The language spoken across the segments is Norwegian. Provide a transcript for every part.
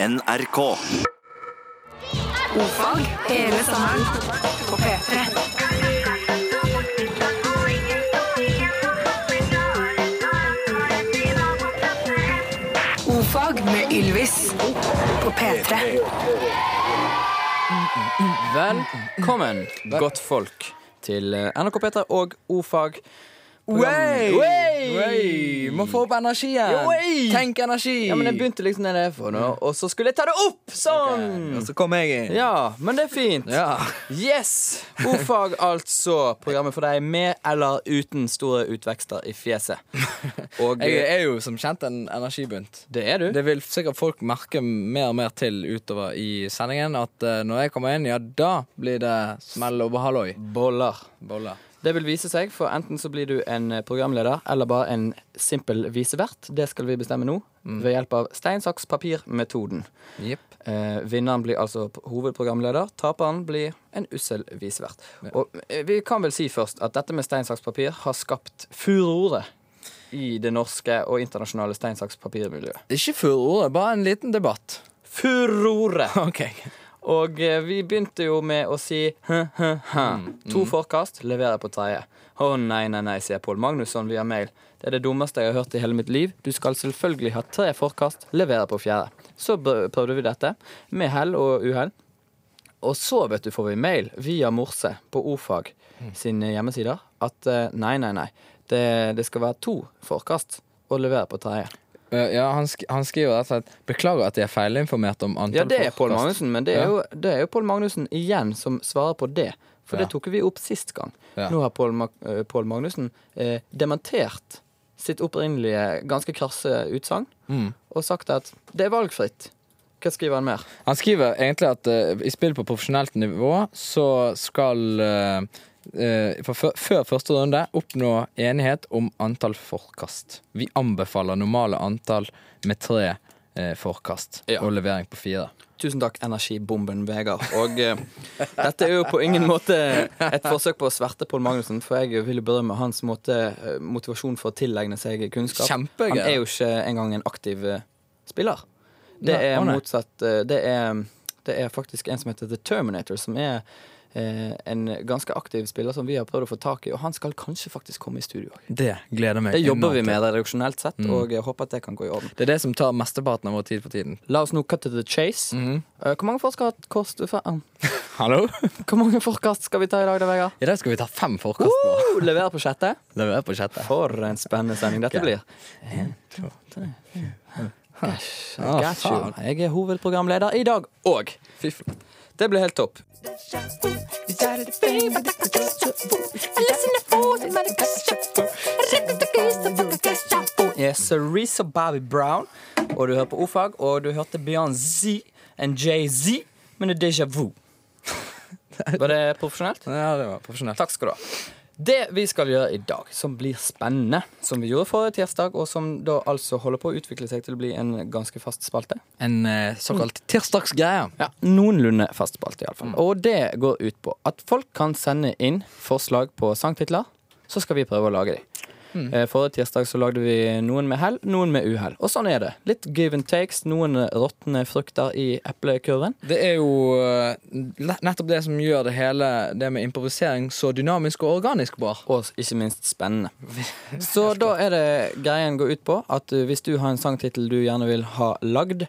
NRK. Ofag hele sommeren på P3. Ofag med Ylvis på P3. Velkommen, godt folk, til NRK P3 og O-fag. Wey! Må få opp energien. Way! Tenk energi. Ja, men Jeg begynte liksom nede for nå, og så skulle jeg ta det opp! Sånn! Og så kom jeg inn. Ja, men det er fint. Ja. Yes! O-fag, altså. Programmet for deg med eller uten store utvekster i fjeset. Og Jeg er jo som kjent en energibunt. det er du. Det vil sikkert folk merke mer og mer til utover i sendingen. At eh, når jeg kommer inn, ja, da blir det smell og behalloi. Boller. Boller. Det vil vise seg, for enten så blir du en eh, programleder eller bare en simpel visevert. Det skal vi bestemme nå, ved hjelp av stein, saks, papir-metoden. Yep. Eh, vinneren blir altså hovedprogramleder. Taperen blir en ussel visevert. Og eh, vi kan vel si først at dette med stein, saks, papir har skapt furore i det norske og internasjonale stein, saks, papir-miljøet. Ikke furore, bare en liten debatt. Furore! OK. Og eh, vi begynte jo med å si hø, hø, hø. To forkast, leverer på tredje. Å nei, nei, nei, sier Pål Magnusson via mail. Det er det dummeste jeg har hørt i hele mitt liv. Du skal selvfølgelig ha tre forkast, levere på fjerde. Så prøvde vi dette, med hell og uhell. Og så vet du, får vi mail via Morse på Ofag sine hjemmesider at eh, nei, nei, nei. Det, det skal være to forkast å levere på tredje. Eh, Ja, han, sk han skriver rett og slett Beklager at jeg er feilinformert om antall Ja, det er Pål. Magnussen, men det er jo, det er jo Pål Magnussen igjen som svarer på det. For det tok vi opp sist gang. Nå har Pål Ma eh, Magnussen eh, dementert sitt opprinnelige ganske krasse utsagn Mm. og sagt at det er valgfritt. Hva skriver han mer? Han skriver egentlig at uh, i spill på profesjonelt nivå så skal for, før- før første runde oppnå enighet om antall forkast. Vi anbefaler normale antall med tre eh, forkast Ja. og levering på fire. Tusen takk, energibomben Vegard. Og uh, dette er jo på ingen måte et forsøk på å sverte Pål Magnussen, for jeg vil jo berømme hans måte, eh, motivasjon for å tilegne seg kunnskap. Kjempegøy. Han er jo ikke engang en aktiv eh, spiller. Det er motsatt eh, det er, det er faktisk en som heter The Terminator, som er eh, en ganske aktiv spiller som vi har prøvd å få tak i, og han skal kanskje faktisk komme i studio òg. Det gleder meg. Det jobber vi med redaksjonelt sett, Mm. og jeg håper at det kan gå i orden. Det er det som tar mesteparten av vår tid for tiden. La oss nå cut to the chase. Mm. Eh, Hvor mange forkast kost- faen. Hallo? Hvor mange forkast skal vi ta i dag, da, Vegard? I dag skal vi ta fem forkast nå. Uh, Levere på sjette. Lever på sjette. For en spennende sending dette okay. blir. Gosh, oh, faen. Jeg er hovedprogramleder i dag òg. Det blir helt topp. Yes, Risa Bobby Brown. Og du hører på O-fag, og du hørte Beyoncé and Jay-Z, er déjà vu. Var det profesjonelt? Ja, det var profesjonelt. Takk skal du ha. Det vi skal gjøre i dag, som blir spennende, som vi gjorde forrige tirsdag, og som da altså holder på å utvikle seg til å bli en ganske fast spalte. En eh, såkalt tirsdagsgreie. Ja, Noenlunde fast spalte, iallfall. Og det går ut på at folk kan sende inn forslag på sangtitler, så skal vi prøve å lage dem. Eh, Forrige tirsdag så lagde vi noen med hell, noen med uhell. Og sånn er det. Litt give and takes, noen råtne frukter i eplekurven. Det er jo eh, nettopp det som gjør det hele Det med improvisering så dynamisk og organisk bra. Og ikke minst spennende. Så da er det greien går ut på at uh, hvis du har en sangtittel du gjerne vil ha lagd,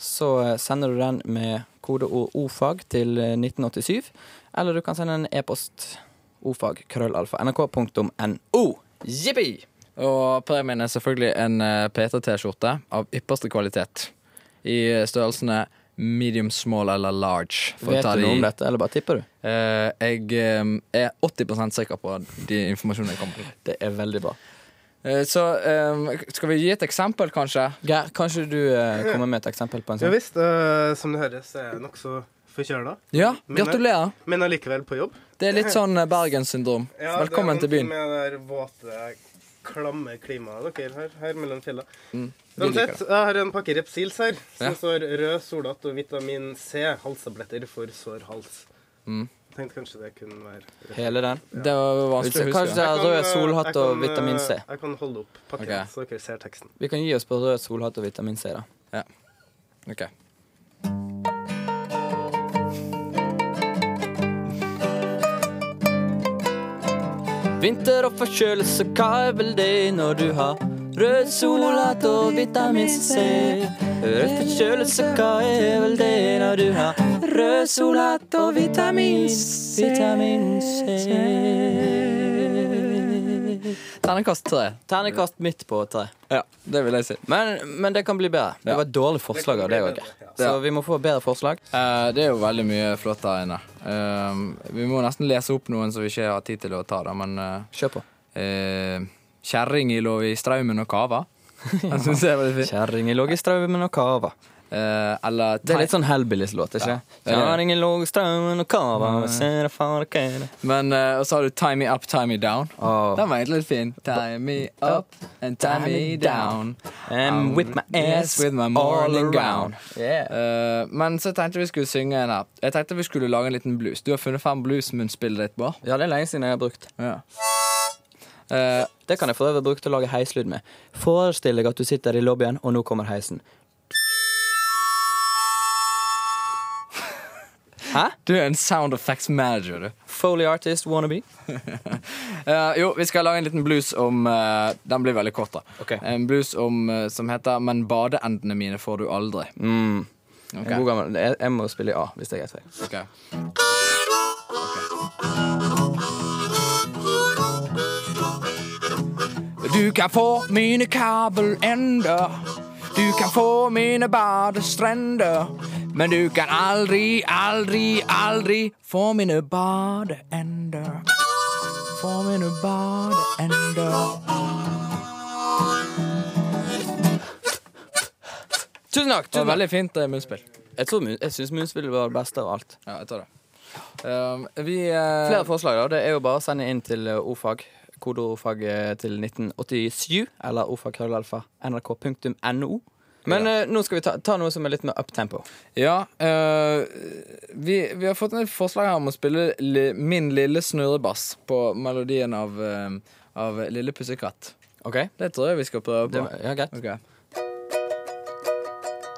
så sender du den med kodeord ofag til uh, 1987. Eller du kan sende en e-post ofag krøllalfa nrk.no. Jippi! Og premien er selvfølgelig en eh, P3T-skjorte av ypperste kvalitet. I størrelsene medium, small eller large. for å Vet ta du de- noe om dette, eller bare tipper du? Eh, jeg eh, er 80% sikker på de informasjonene jeg kommer med. Det er veldig bra. Eh, så eh, skal vi gi et eksempel, kanskje? Geir, kanskje du uh, kommer med et eksempel på en Ja sånn? visst. øh, som det høres, er jeg nokså forkjøla. Ja, gratulerer. Men allikevel på jobb. Det er litt sånn Bergenssyndrom. Ja, Velkommen til byen. Ja, Det er noe med det der våte, klamme klimaet dere her, her mellom fjellene. Mm, Uansett, jeg har en pakke Repsils her, som Ja. står rød solhatt og vitamin C, halstabletter for sår hals. Mm. Tenkte kanskje det kunne være Hele den? Det var vanskelig å Kanskje det huske. er Jeg kan, rød øh, solhatt og kan, vitamin C. Jeg kan holde opp pakken, okay. så dere ser teksten. Vi kan gi oss på rød solhatt og vitamin C, da. Ja. Ok. Vinter og forkjølelse, hva er vel det når du har rød solat og vitamin C? Rød forkjølelse, hva er vel det når du har rød solat og vitamin? Vitamin C. Terningkast tre. Ternekast midt på tre. Ja, det vil jeg si. Men, men det kan bli bedre. Det var et dårlig forslag av deg òg. Så vi må få bedre forslag. Eh, det er jo veldig mye flott der inne. Eh, vi må nesten lese opp noen som vi ikke har tid til å ta, da, men uh, Kjør på. Kjerring i lå i straumen og kava. Er veldig fint. Kjerringen lå i straumen og kava. Eh, eller Det er litt sånn Hellbillies-låt, ikke Ja, det? Men uh, Og så har du Tie Me Up, Tie Me Down. Oh. Den var egentlig litt fin. Tie me up and tie me down. I'm with my ass with my morning gown. Yeah. Uh, men så tenkte vi skulle synge en her. Jeg tenkte vi skulle lage en liten blues. Du har funnet frem bluesmunnspillet ditt, Bård? Ja, det er lenge siden jeg har brukt. Ja. Uh, Det kan jeg for øvrig bruke til å lage heislyd med. Forestill deg at du sitter i lobbyen, og nå kommer heisen. Hæ? du er en sound effects manager, du. Foley artist wannabe? uh, jo, vi skal lage en liten blues om uh, Den blir veldig kort, da. Okay. En blues om, uh, som heter 'Men badeendene mine får du aldri'. Mm. Okay. En god gammel jeg, jeg må spille i A, hvis det er greit for deg. Ok. Du kan få mine kabelender. Du kan få mine badestrender. Men du kan aldri, aldri, aldri få mine badeender. Få mine badeender. Tusen takk! Det var veldig fint eh, munnspill. Jeg, tror mun- jeg syns munnspill var det beste av alt. Ja, jeg tar det. Um, vi eh, Flere forslag, da. Det er jo bare å sende inn til eh, ordfag. Kodeordfag eh, til 1987, eller ordfagkrøllalfa nrk.no. Men ja. nå skal vi ta, ta noe som er litt mer uptempo. Ja, eh, vi, vi har fått et forslag her om å spille li, Min lille snurrebass på melodien av, eh, av Lille pussekatt. Okay. Det tror jeg vi skal prøve Det, på. ja, greit.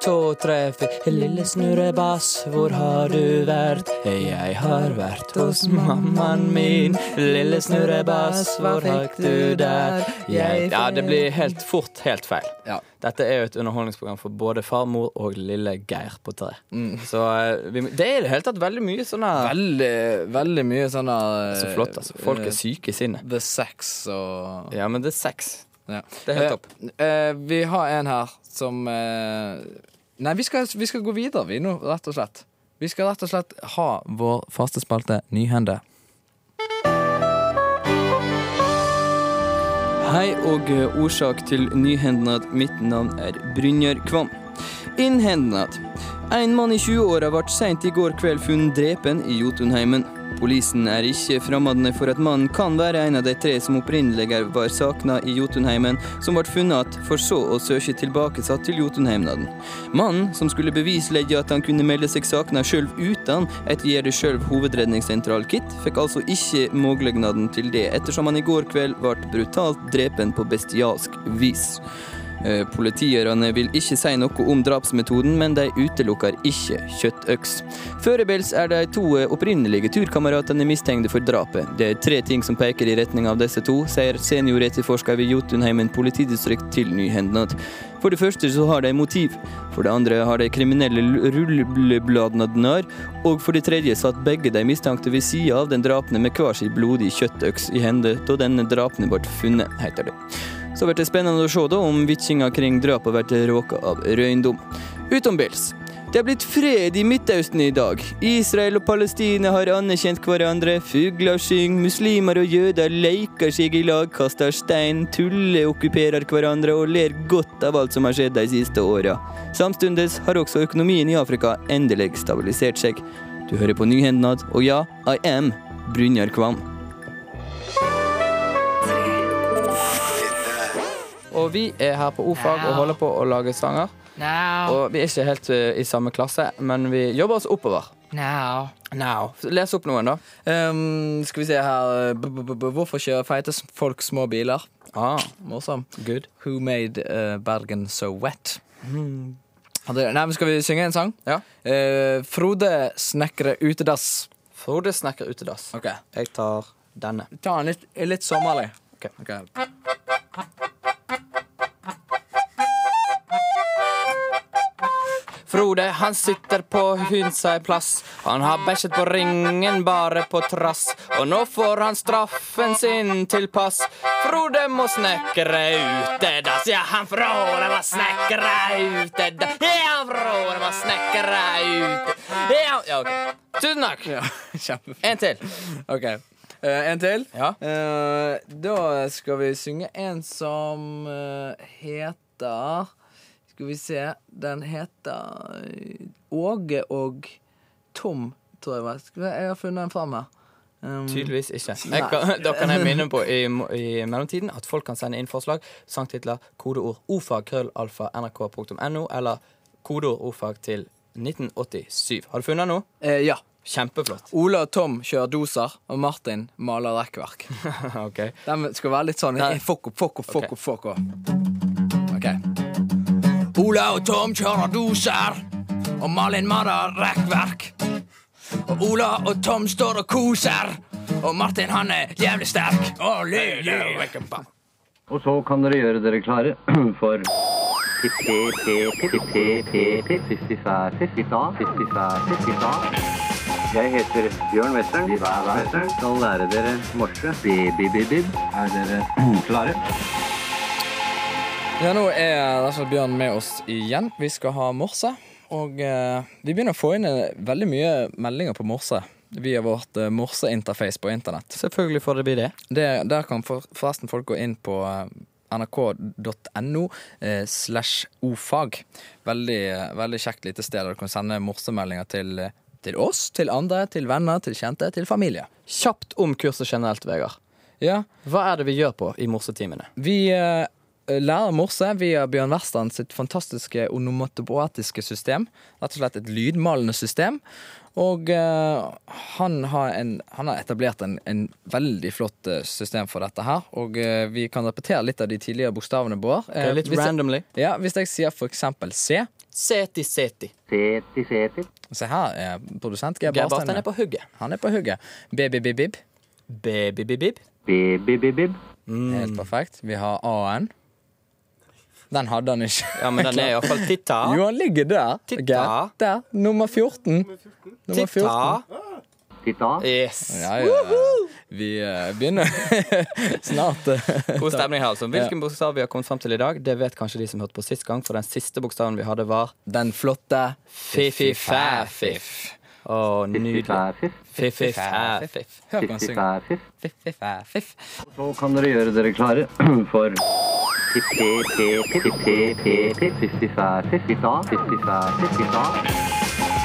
To, tre, fire Lille snurrebass, hvor har du vært? Jeg har vært hos mammaen min. Lille snurrebass, hvor fikk du der? Jeg Ja, det blir helt fort helt feil. Ja. Dette er jo et underholdningsprogram for både farmor og lille Geir på tre. Mm. Så eh, vi, det er i det hele tatt veldig mye sånn her Veldig, veldig mye sånn der, Så flott, altså. Folk er eh, syke i sinnet. The sex og Ja, men er sex. ja. Det er helt topp. Eh, eh, vi har en her som eh, Nei, vi skal, vi skal gå videre, vi nå, rett og slett. Vi skal rett og slett ha vår faste spalte Nyhende. Hei og eh, årsak til nyhendnad. Mitt navn er Brynjar Kvam. Innhendnad. En mann i 20-åra ble seint i går kveld funnet drepen i Jotunheimen. Polisen er ikke fremmede for at mannen kan være en av de tre som opprinnelig var savna i Jotunheimen, som ble funnet igjen, for så å søke tilbakesatt til Jotunheimnaden. Mannen, som skulle bevislegge at han kunne melde seg savna sjøl uten et gjør det sjøl hovedredningssentral-kit, fikk altså ikke muligheten til det, ettersom han i går kveld ble brutalt drepen på bestialsk vis. Eh, Politigjørerne vil ikke si noe om drapsmetoden, men de utelukker ikke kjøttøks. Foreløpig er de to eh, opprinnelige turkameratene mistenkte for drapet. Det er tre ting som peker i retning av disse to, sier senioretterforsker ved Jotunheimen politidistrikt til Nyhendnad. For det første så har de motiv. For det andre har de kriminelle rullebladene Og for det tredje satt begge de mistenkte ved sida av den drapne med hver sin blodig kjøttøks i hende da denne drapne ble funnet, heter det. Så blir det spennende å se da om vitsinga kring drapet blir råka av røyndom. Utenbils. Det er blitt fred i Midtøsten i dag. Israel og Palestina har anerkjent hverandre. Fugler synger, muslimer og jøder leker seg i lag, kaster stein, tuller, okkuperer hverandre og ler godt av alt som har skjedd de siste åra. Samtidig har også økonomien i Afrika endelig stabilisert seg. Du hører på Nyhendnad, og ja, I am Brynjar Kvam. Og vi er her på O-fag og holder på å lage sanger. Og vi er ikke helt eh, i samme klasse, men vi jobber oss oppover. Now. Now. Les opp noen, da. Um, skal vi se her b -b -b Hvorfor kjører feite folk små biler? Ah, Morsom. good. Who made uh, Bergen so wet? Mm. Nei, men Skal vi synge en sang? Ja. Uh, Frode snekre utedass. Frode snekker utedass. Ok. Jeg tar denne. Ta den litt, litt sommerlig. Ok. Ok. Frode, han sitter på Hundsei plass. Han har bæsjet på ringen bare på trass. Og nå får han straffen sin til pass. Frode må snekre utedass. Ja, han Frode må snekre utedass. Ja, Frode må snekre ute... Ja, ja, OK. Tusen takk. Ja, kjempefint. En til. Ok. Uh, en til. Ja. Uh, da skal vi synge en som uh, heter Skal vi se. Den heter eh, Åge og Tom, tror jeg. Skal jeg har funnet den fram her. Um, Tydeligvis ikke. Kan, da kan jeg minne på i, i mellomtiden at folk kan sende inn forslag, sangtitler, kodeord ofag, krøllalfa, nrk.no, eller kodeord ofag til 1987. Har du funnet noe? eh, ja. Kjempeflott. Ola og Tom kjører doser, og Martin maler rekkverk. ok. Den skal være litt sånn Nei. Fokko, fokko, fokko, fokko. OK. Ola og Tom kjører doser, og Malin maler rekkverk. Og Ola og Tom står og koser, og Martin han er jævlig sterk. Og, le, le. Og så kan dere gjøre dere klare for Jeg heter Bjørn Western. Vi skal lære dere morse. Er dere klare? Ja, nå er derfor Bjørn med oss igjen. Vi skal ha morse. Og eh, vi begynner å få inn eh, veldig mye meldinger på morse via vårt eh, morseinterface på internett. Selvfølgelig får det bli det. Det, der kan for, forresten folk gå inn på eh, nrk.no eh, slash ofag. Veldig, eh, veldig kjekt lite sted der du kan sende morsemeldinger til, til oss, til andre, til venner, til kjente, til familie. Kjapt om kurset generelt, Vegard. Ja, Hva er det vi gjør på i morsetimene? vi eh, lærer morse via Bjørn Western sitt fantastiske onomatopoetiske system. Rett og slett et lydmalende system. Og uh, han, har en, han har etablert en, en veldig flott eh, system for dette her. Og uh, vi kan repetere litt av de tidligere bokstavene, Bård. Er litt hvis jeg- Ja, Hvis jeg sier for eksempel C Seti, seti. Seti, seti. Se her er produsent Geir Barstein. Er på hugget. Han er på hugget. Baby-bib-bib. Baby-bib-bib. Helt perfekt. Vi har A-en. Den hadde han ikke. Ja, men den er iallfall titta. Jo, han ligger der. Titta. Okay. Der. Nummer 14. Nummer 14. Titta. Titta. Yes. Ja, ja, ja. Vi uh, begynner snart. God stemning her, altså. Hvilken bokstav vi har kommet frem til i dag, det vet kanskje de som hørte på sist gang, for den siste bokstaven vi hadde, var Den flotte Fiffi-fæ-fiff. Å, nydelig. Fiff-fiff. Fifi-fæ-fiff. Hør på han synge. Fiff-fiff. Fiff-fiff-fiff. Så kan dere gjøre dere klare for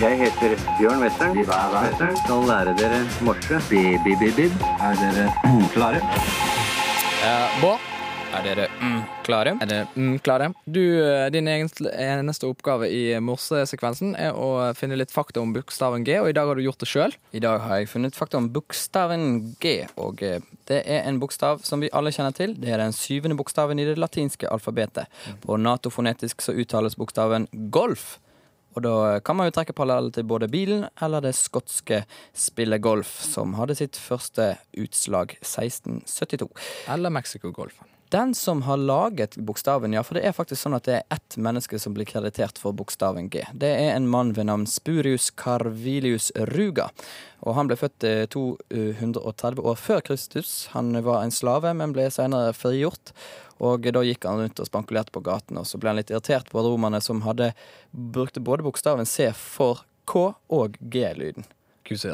Jeg heter Bjørn Western. Western skal lære dere morse. Er dere klare? Eh, Bård, Er dere mm, klare? er dere mm, klare? Du, eh, din eneste oppgave i morsesekvensen er å finne litt fakta om bokstaven G, og i dag har du gjort det sjøl. I dag har jeg funnet fakta om bokstaven G. Og eh, det er en bokstav som vi alle kjenner til. Det er den syvende bokstaven i det latinske alfabetet. På natofonetisk så uttales bokstaven golf. Og da kan man jo trekke parallell til både bilen eller det skotske spillet golf, som hadde sitt første utslag 1672. Eller Mexico-golfen. Den som har laget bokstaven, ja, for det er faktisk sånn at det er ett menneske som blir kreditert for bokstaven G. Det er en mann ved navn Spurius Carvilius Ruga. Og han ble født eh, 230 år før Kristus. Han var en slave, men ble senere frigjort. Og da gikk han rundt og spankulerte på gaten, og så ble han litt irritert på romerne som hadde brukte både bokstaven C for K og G-lyden.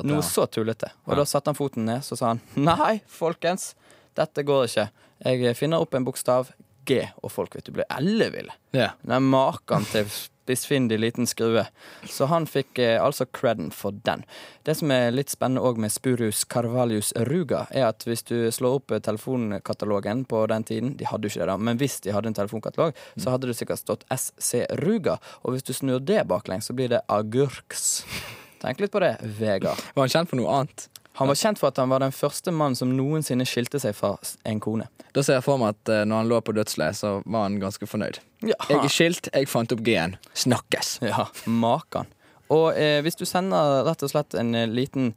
Noe så tullete. Og da satte han foten ned, så sa han nei, folkens, dette går ikke. Jeg finner opp en bokstav G, og folk vet du blir elleville. Yeah. Er maken til spissfindig liten skrue. Så han fikk eh, altså creden for den. Det som er litt spennende òg med Spurius Carvalius Ruga, er at hvis du slår opp eh, telefonkatalogen på den tiden De hadde jo ikke det, da, men hvis de hadde en telefonkatalog, så hadde det sikkert stått SC Ruga. Og hvis du snur det baklengs, så blir det agurks. Tenk litt på det, Vegard. Var han kjent for noe annet? Han var kjent for at han var den første mannen som noensinne skilte seg fra en kone. Da ser jeg for meg at eh, når han lå på dødsleiet, så var han ganske fornøyd. Ja, Jeg er skilt, jeg fant opp G-en. Snakkes. ja makan. Og eh, hvis du sender rett og slett en eh, liten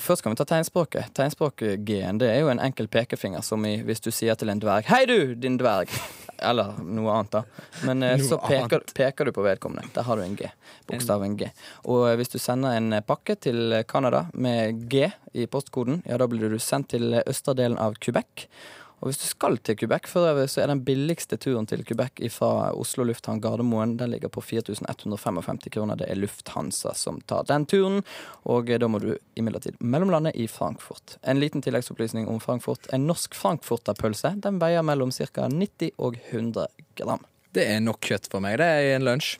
Først kan vi ta tegnspråket. Tegnspråk-G-en det er jo en enkel pekefinger, som i hvis du sier til en dverg 'Hei, du, din dverg'. Eller noe annet, da. Men eh, så peker, peker du på vedkommende. Der har du en G. Bokstaven G. Og eh, hvis du sender en eh, pakke til Canada med G i postkoden, ja, da blir du sendt til østerdelen av Quebec. Og hvis du skal til Quebec, for øvrig, så er den billigste turen til Quebec fra Oslo lufthavn Gardermoen. Den ligger på 4155 kroner. Det er Lufthansa som tar den turen. Og eh, da må du imidlertid mellomlande i Frankfurt. En liten tilleggsopplysning om Frankfurt. En norsk frankfurterpølse den veier mellom ca. 90 og 100 gram. Det er nok kjøtt for meg. Det er i en lunsj.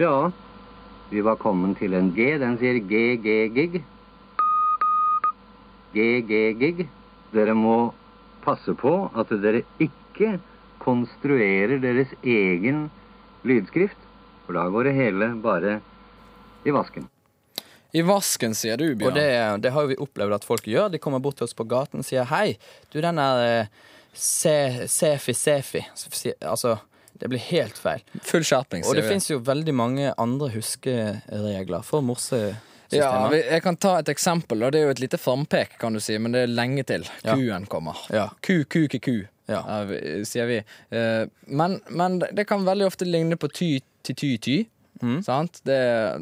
Ja, vi var kommet til en G. Den sier GG-gig. GG-gig. Dere må passe på at dere ikke konstruerer deres egen lydskrift, for da går det hele bare i vasken. I vasken, sier du, Bjørn. Og det, det har jo vi opplevd at folk gjør. De kommer bort til oss på gaten og sier hei, du den der eh, se- Sefi Sefi. Altså, det blir helt feil. Full skjerping, Og det vi. fins jo veldig mange andre huskeregler for morsesystemer. Ja, jeg kan ta et eksempel, og det er jo et lite frampek, kan du si, men det er lenge til kuen kommer. Ja. Ku, ku, ku, ku, Ja. sier vi. Eh, Men, men det kan veldig ofte ligne på ty til ty, ty. Mm. Sant? Det er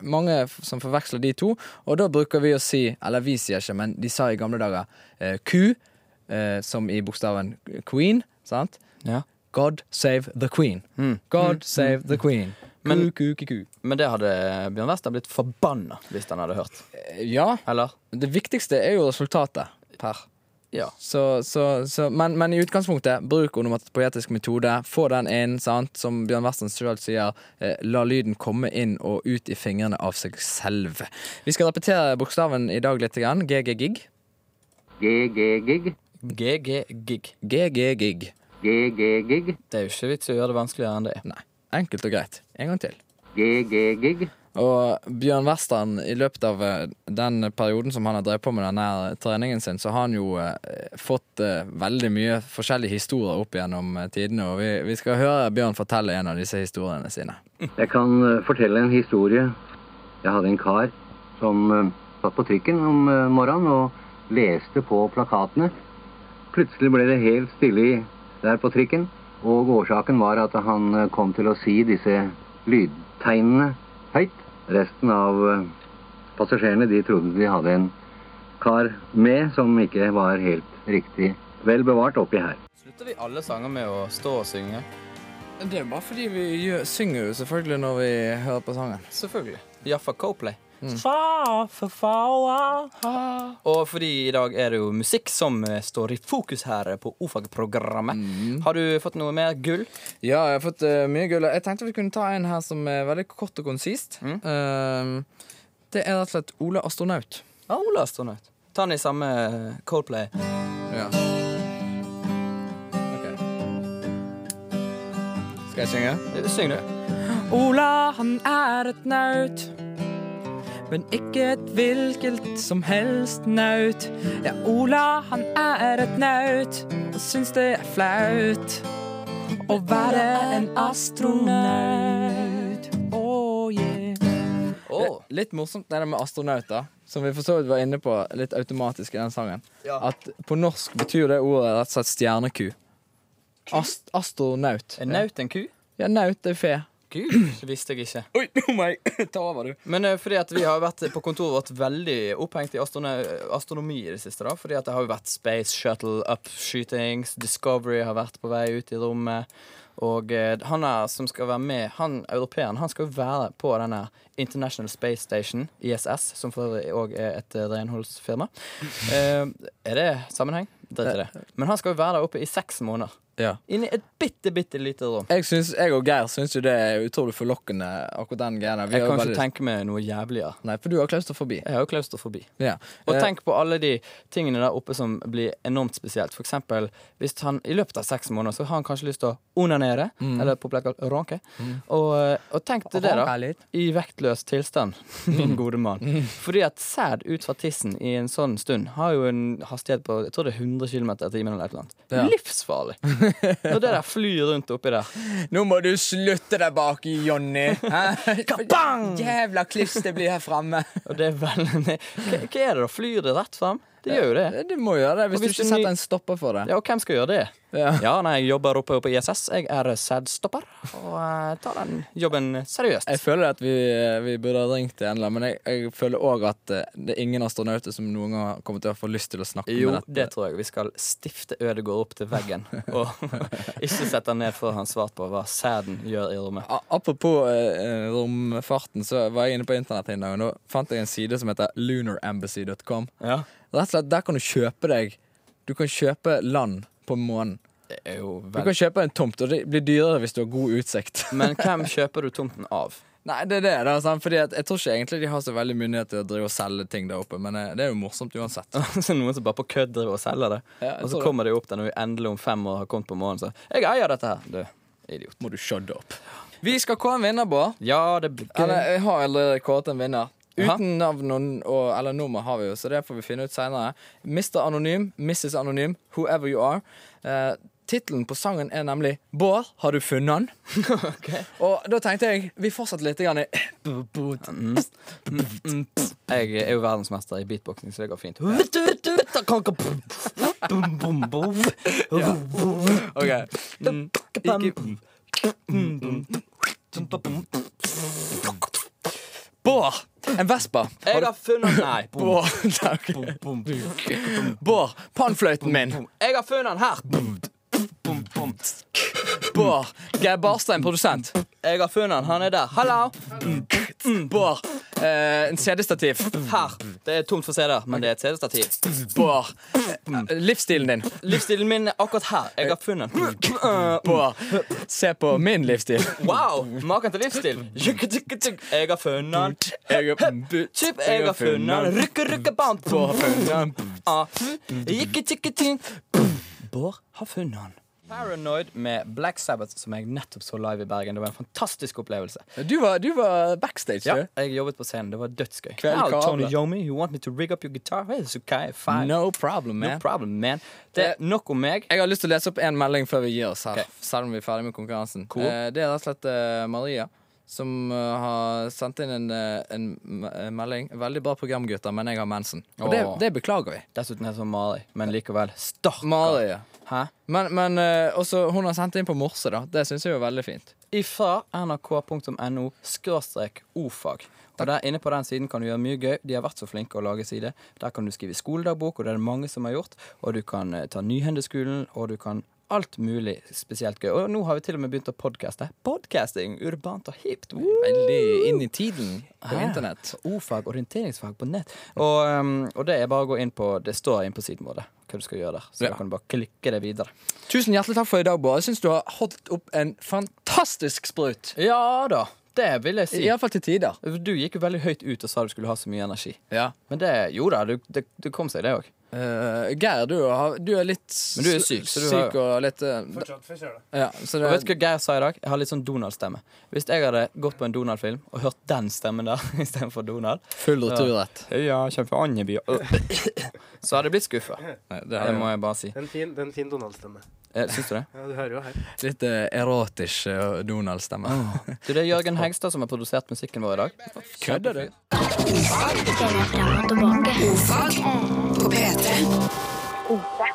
mange som forveksler de to, og da bruker vi å si, eller vi sier ikke, men de sa i gamle dager, eh, ku, eh, som i bokstaven queen, sant? Ja. God save the queen. Mm. God save the queen. Men- ku, ku, ku. Men det hadde Bjørn Wester blitt forbanna hvis han hadde hørt. Eh, Ja, Eller? det viktigste er jo resultatet. Per. Ja. Så, så, så, men, men i utgangspunktet, bruk onomatopoetisk metode. Få den inn, sant? som Bjørn Western sjøl sier. Eh, la lyden komme inn og ut i fingrene av seg selv. Vi skal repetere bokstaven i dag litt. Grann. GG-gig. GG-gig. GG-gig. GG-gig. GG-gig. Det er jo ikke vits i å gjøre det vanskeligere enn det. Nei, enkelt og greit. En gang til. GG-gig. Og Bjørn Western, i løpet av eh, den perioden som han har drevet på med denne treningen sin, så har han jo eh, fått eh, veldig mye forskjellige historier opp gjennom tidene. Og vi, vi skal høre Bjørn fortelle en av disse historiene sine. Jeg kan fortelle en historie. Jeg hadde en kar som satt på trikken om morgenen og leste på plakatene. Plutselig ble det helt stille der på trikken, og årsaken var at han eh, kom til å si disse lydtegnene høyt. Resten av eh, passasjerene de trodde de hadde en kar med som ikke var helt riktig vel bevart oppi her. Slutter vi alle sanger med å stå og synge? Det er bare fordi vi gjør, synger jo selvfølgelig når vi hører på sangen. Selvfølgelig. Iallfall Coplay. Og fordi i dag er det jo musikk som eh, står i fokus her på O-fag-programmet. Har du fått noe mer gull? Ja, jeg har fått uh, mye gull. Jeg tenkte vi kunne ta en her som er veldig kort og konsist. Mm. Eh, det er rett og slett Ole Astronaut. Ja, Ola Astronaut. Ta den i samme eh, Coldplay. Ja. Okay. Skal jeg synge? Syng, du. Ola, han er et naut. Men ikke et hvilket som helst naut. Ja, Ola, han er et naut og syns det er flaut å være en astronaut. Oh, yeah. Oh. Litt morsomt det der med astronauter. Som vi for så vidt var inne på litt automatisk i den sangen. Ja. At på norsk betyr det ordet rett og slett stjerneku. Ast astronaut. Er naut en ku? Ja, naut er fe. Gud, visste jeg ikke. Oi, nå må jeg ta over, du. Men uh, fordi at vi har vært på kontoret vårt veldig opphengt i astrono astronomi i det siste. da Fordi at det har jo vært Space Shuttle up-shootings. Discovery har vært på vei ut i rommet. Og uh, han er, som skal være med, han europeeren, han skal jo være på denne International Space Station, ISS, som for øvrig òg er et uh, renholdsfirma. Er det sammenheng? Drit i det. Men han skal jo være der oppe i seks måneder. Ja. Inni et bitte, bitte lite rom. Jeg, synes, jeg og Geir syns jo det er utrolig forlokkende, akkurat den greia Jeg kan ikke tenke meg noe jævligere. Nei, for du har klaustrofobi. Jeg har klaustrofobi. Ja. Og Eh, tenk på alle de tingene der oppe som blir enormt spesielt. For eksempel, hvis han i løpet av seks måneder så har han kanskje lyst til å onanere, eller populært kalt ronke. Og, og tenk til det, da. I vektløs tilstand, min gode mann. Fordi at sæd ut fra tissen i en sånn stund har jo en hastighet på jeg tror det er 100 km i timen eller et eller annet. Ja. Livsfarlig. Når det der flyr rundt oppi der. Nå må du slutte der bak, Jonny. Kabang! Jævla kliss det blir her framme. Hva er det da? Flyr det rett fram? Det gjør jo det. Du må gjøre det hvis, hvis du ikke setter ny- en stopper for det. Ja, og hvem skal gjøre det? Ja. Ja, nei, jeg jobber oppe på ISS. Jeg er sædstopper og eh, tar den jobben seriøst. Jeg føler at vi, vi burde ha ringt en eller annen, men jeg, jeg føler òg at eh, det er ingen astronauter som noen gang kommer til å få lyst til å snakke Jo, med dette. det tror jeg. Vi skal stifte Ødegård opp til veggen. Og ikke sette han ned før han svart på hva sæden gjør i rommet. A- Apropos eh, romfarten, så var jeg inne på internett en dag, og nå fant jeg en side som heter lunarambassy.com. Ja. Rett og slett, Der kan du kjøpe deg Du kan kjøpe land på månen. Det er Du kan kjøpe en tomt, og det blir dyrere hvis du har god utsikt. Men hvem kjøper du tomten av? Nei, det er det. da, sant? Fordi Jeg tror ikke egentlig de har så veldig myndighet til å drive og selge ting der oppe, men eh, det er jo morsomt uansett. Så noen som bare på kødd driver og selger det. Ja, og så kommer det. de opp der når vi endelig om fem år har kommet på morgenen Så jeg eier dette her. Du idiot. Må du shut opp. Vi skal kåre en vinner, Bård. Ja, det blir gøy. Eller, jeg har allerede kåret en vinner. Uten navn og, eller nummer har vi jo, så det får vi finne ut seinere. Mr. Anonym, Mrs. Anonym, whoever you are. Eh, Tittelen på sangen er nemlig 'Bård, har du funnet han?' Og da tenkte jeg Vi fortsetter litt grann i Jeg er jo verdensmester i beatboxing, så det går fint. Mm, ikke Bård! En Vespa. Jeg har funnet Nei. Bård, takk. Bård, pannfløyten min. Jeg har funnet den her. Bård, Geir Barstein, produsent. Jeg har funnet den. Han er der. Hallo! Bård, eh, en CD-stativ. Her. Det er tomt for CD-er, men det er et CD-stativ. Livsstilen din. Livsstilen min er akkurat her. Jeg har funnet den. Se på min livsstil. Wow! Maken til livsstil. Jeg har funnet den. Typ, jeg har funnet den. Rykke, rykke, bam. Bård har funnet den. Ah. Bård har funnet den. Paranoid med Black Sabbath, som jeg nettopp så live i Bergen. Det var en fantastisk opplevelse. Du var, du var backstage, Ja, du. jeg jobbet på scenen. Det var dødsgøy. Kveld. Tony Yomi, you want me to rig up your guitar? Hey, It's okay, fine. No problem, man. No problem, man. Det er nok om meg. Jeg har lyst til å lese opp en melding før vi gir oss her. Okay. Selv om vi er ferdig med konkurransen. Cool. Eh, Det er rett og slett eh, Maria som eh, har sendt inn en, eh, en eh, melding. Veldig bra program, gutter, men jeg har mensen. Og det, det beklager vi. Dessuten er det som Mari, men likevel. Stakkar. Mari, ja. Hæ? Men, men også, hun har sendt inn på morse, da. Det syns jeg er veldig fint. Ifra nrk.no skråstrek ofag. Og der Inne på den siden kan du gjøre mye gøy. De har vært så flinke å lage side. Der kan du skrive skoledagbok, og det er det mange som har gjort. Og du kan ta Nyhendeskolen, og du kan alt mulig spesielt gøy. Og nå har vi til og med begynt å podcaste. Podcasting, urbant og hipt. Veldig inn i tiden på internett. O-fag, orienteringsfag på nett. Og, um, og det er bare å gå inn på Det står inn på siden vår hva du skal gjøre der. Så Ja. da kan du bare klikke det videre. Tusen hjertelig takk for i dag, Bård. Jeg syns du har holdt opp en fantastisk sprut. Ja da, det vil jeg si. Iallfall til tider. Du gikk jo veldig høyt ut og sa du skulle ha så mye energi. Ja. Men det, jo da, du, det, det kom seg, det òg. Eh, Geir, du, har, du er litt Men du er syk, så du har- syk og litt eh, Fortsatt forkjøla. kjøre det. Og vet du hva Geir sa i dag? Jeg har litt sånn Donald-stemme. Hvis jeg hadde gått på en Donald-film og hørt den stemmen der istedenfor Donald Full returrett. Ja, kjempe fra Andeby Så hadde jeg blitt skuffa. Det Det må jeg bare si. Det er en fin, en fin Donald-stemme. Eh, Syns du det? Ja, du hører jo her. litt eh, erotisk uh, Donald-stemme. Du, det er Jørgen Hegstad som har produsert musikken vår i dag. Kødder du? Ofag Roberta.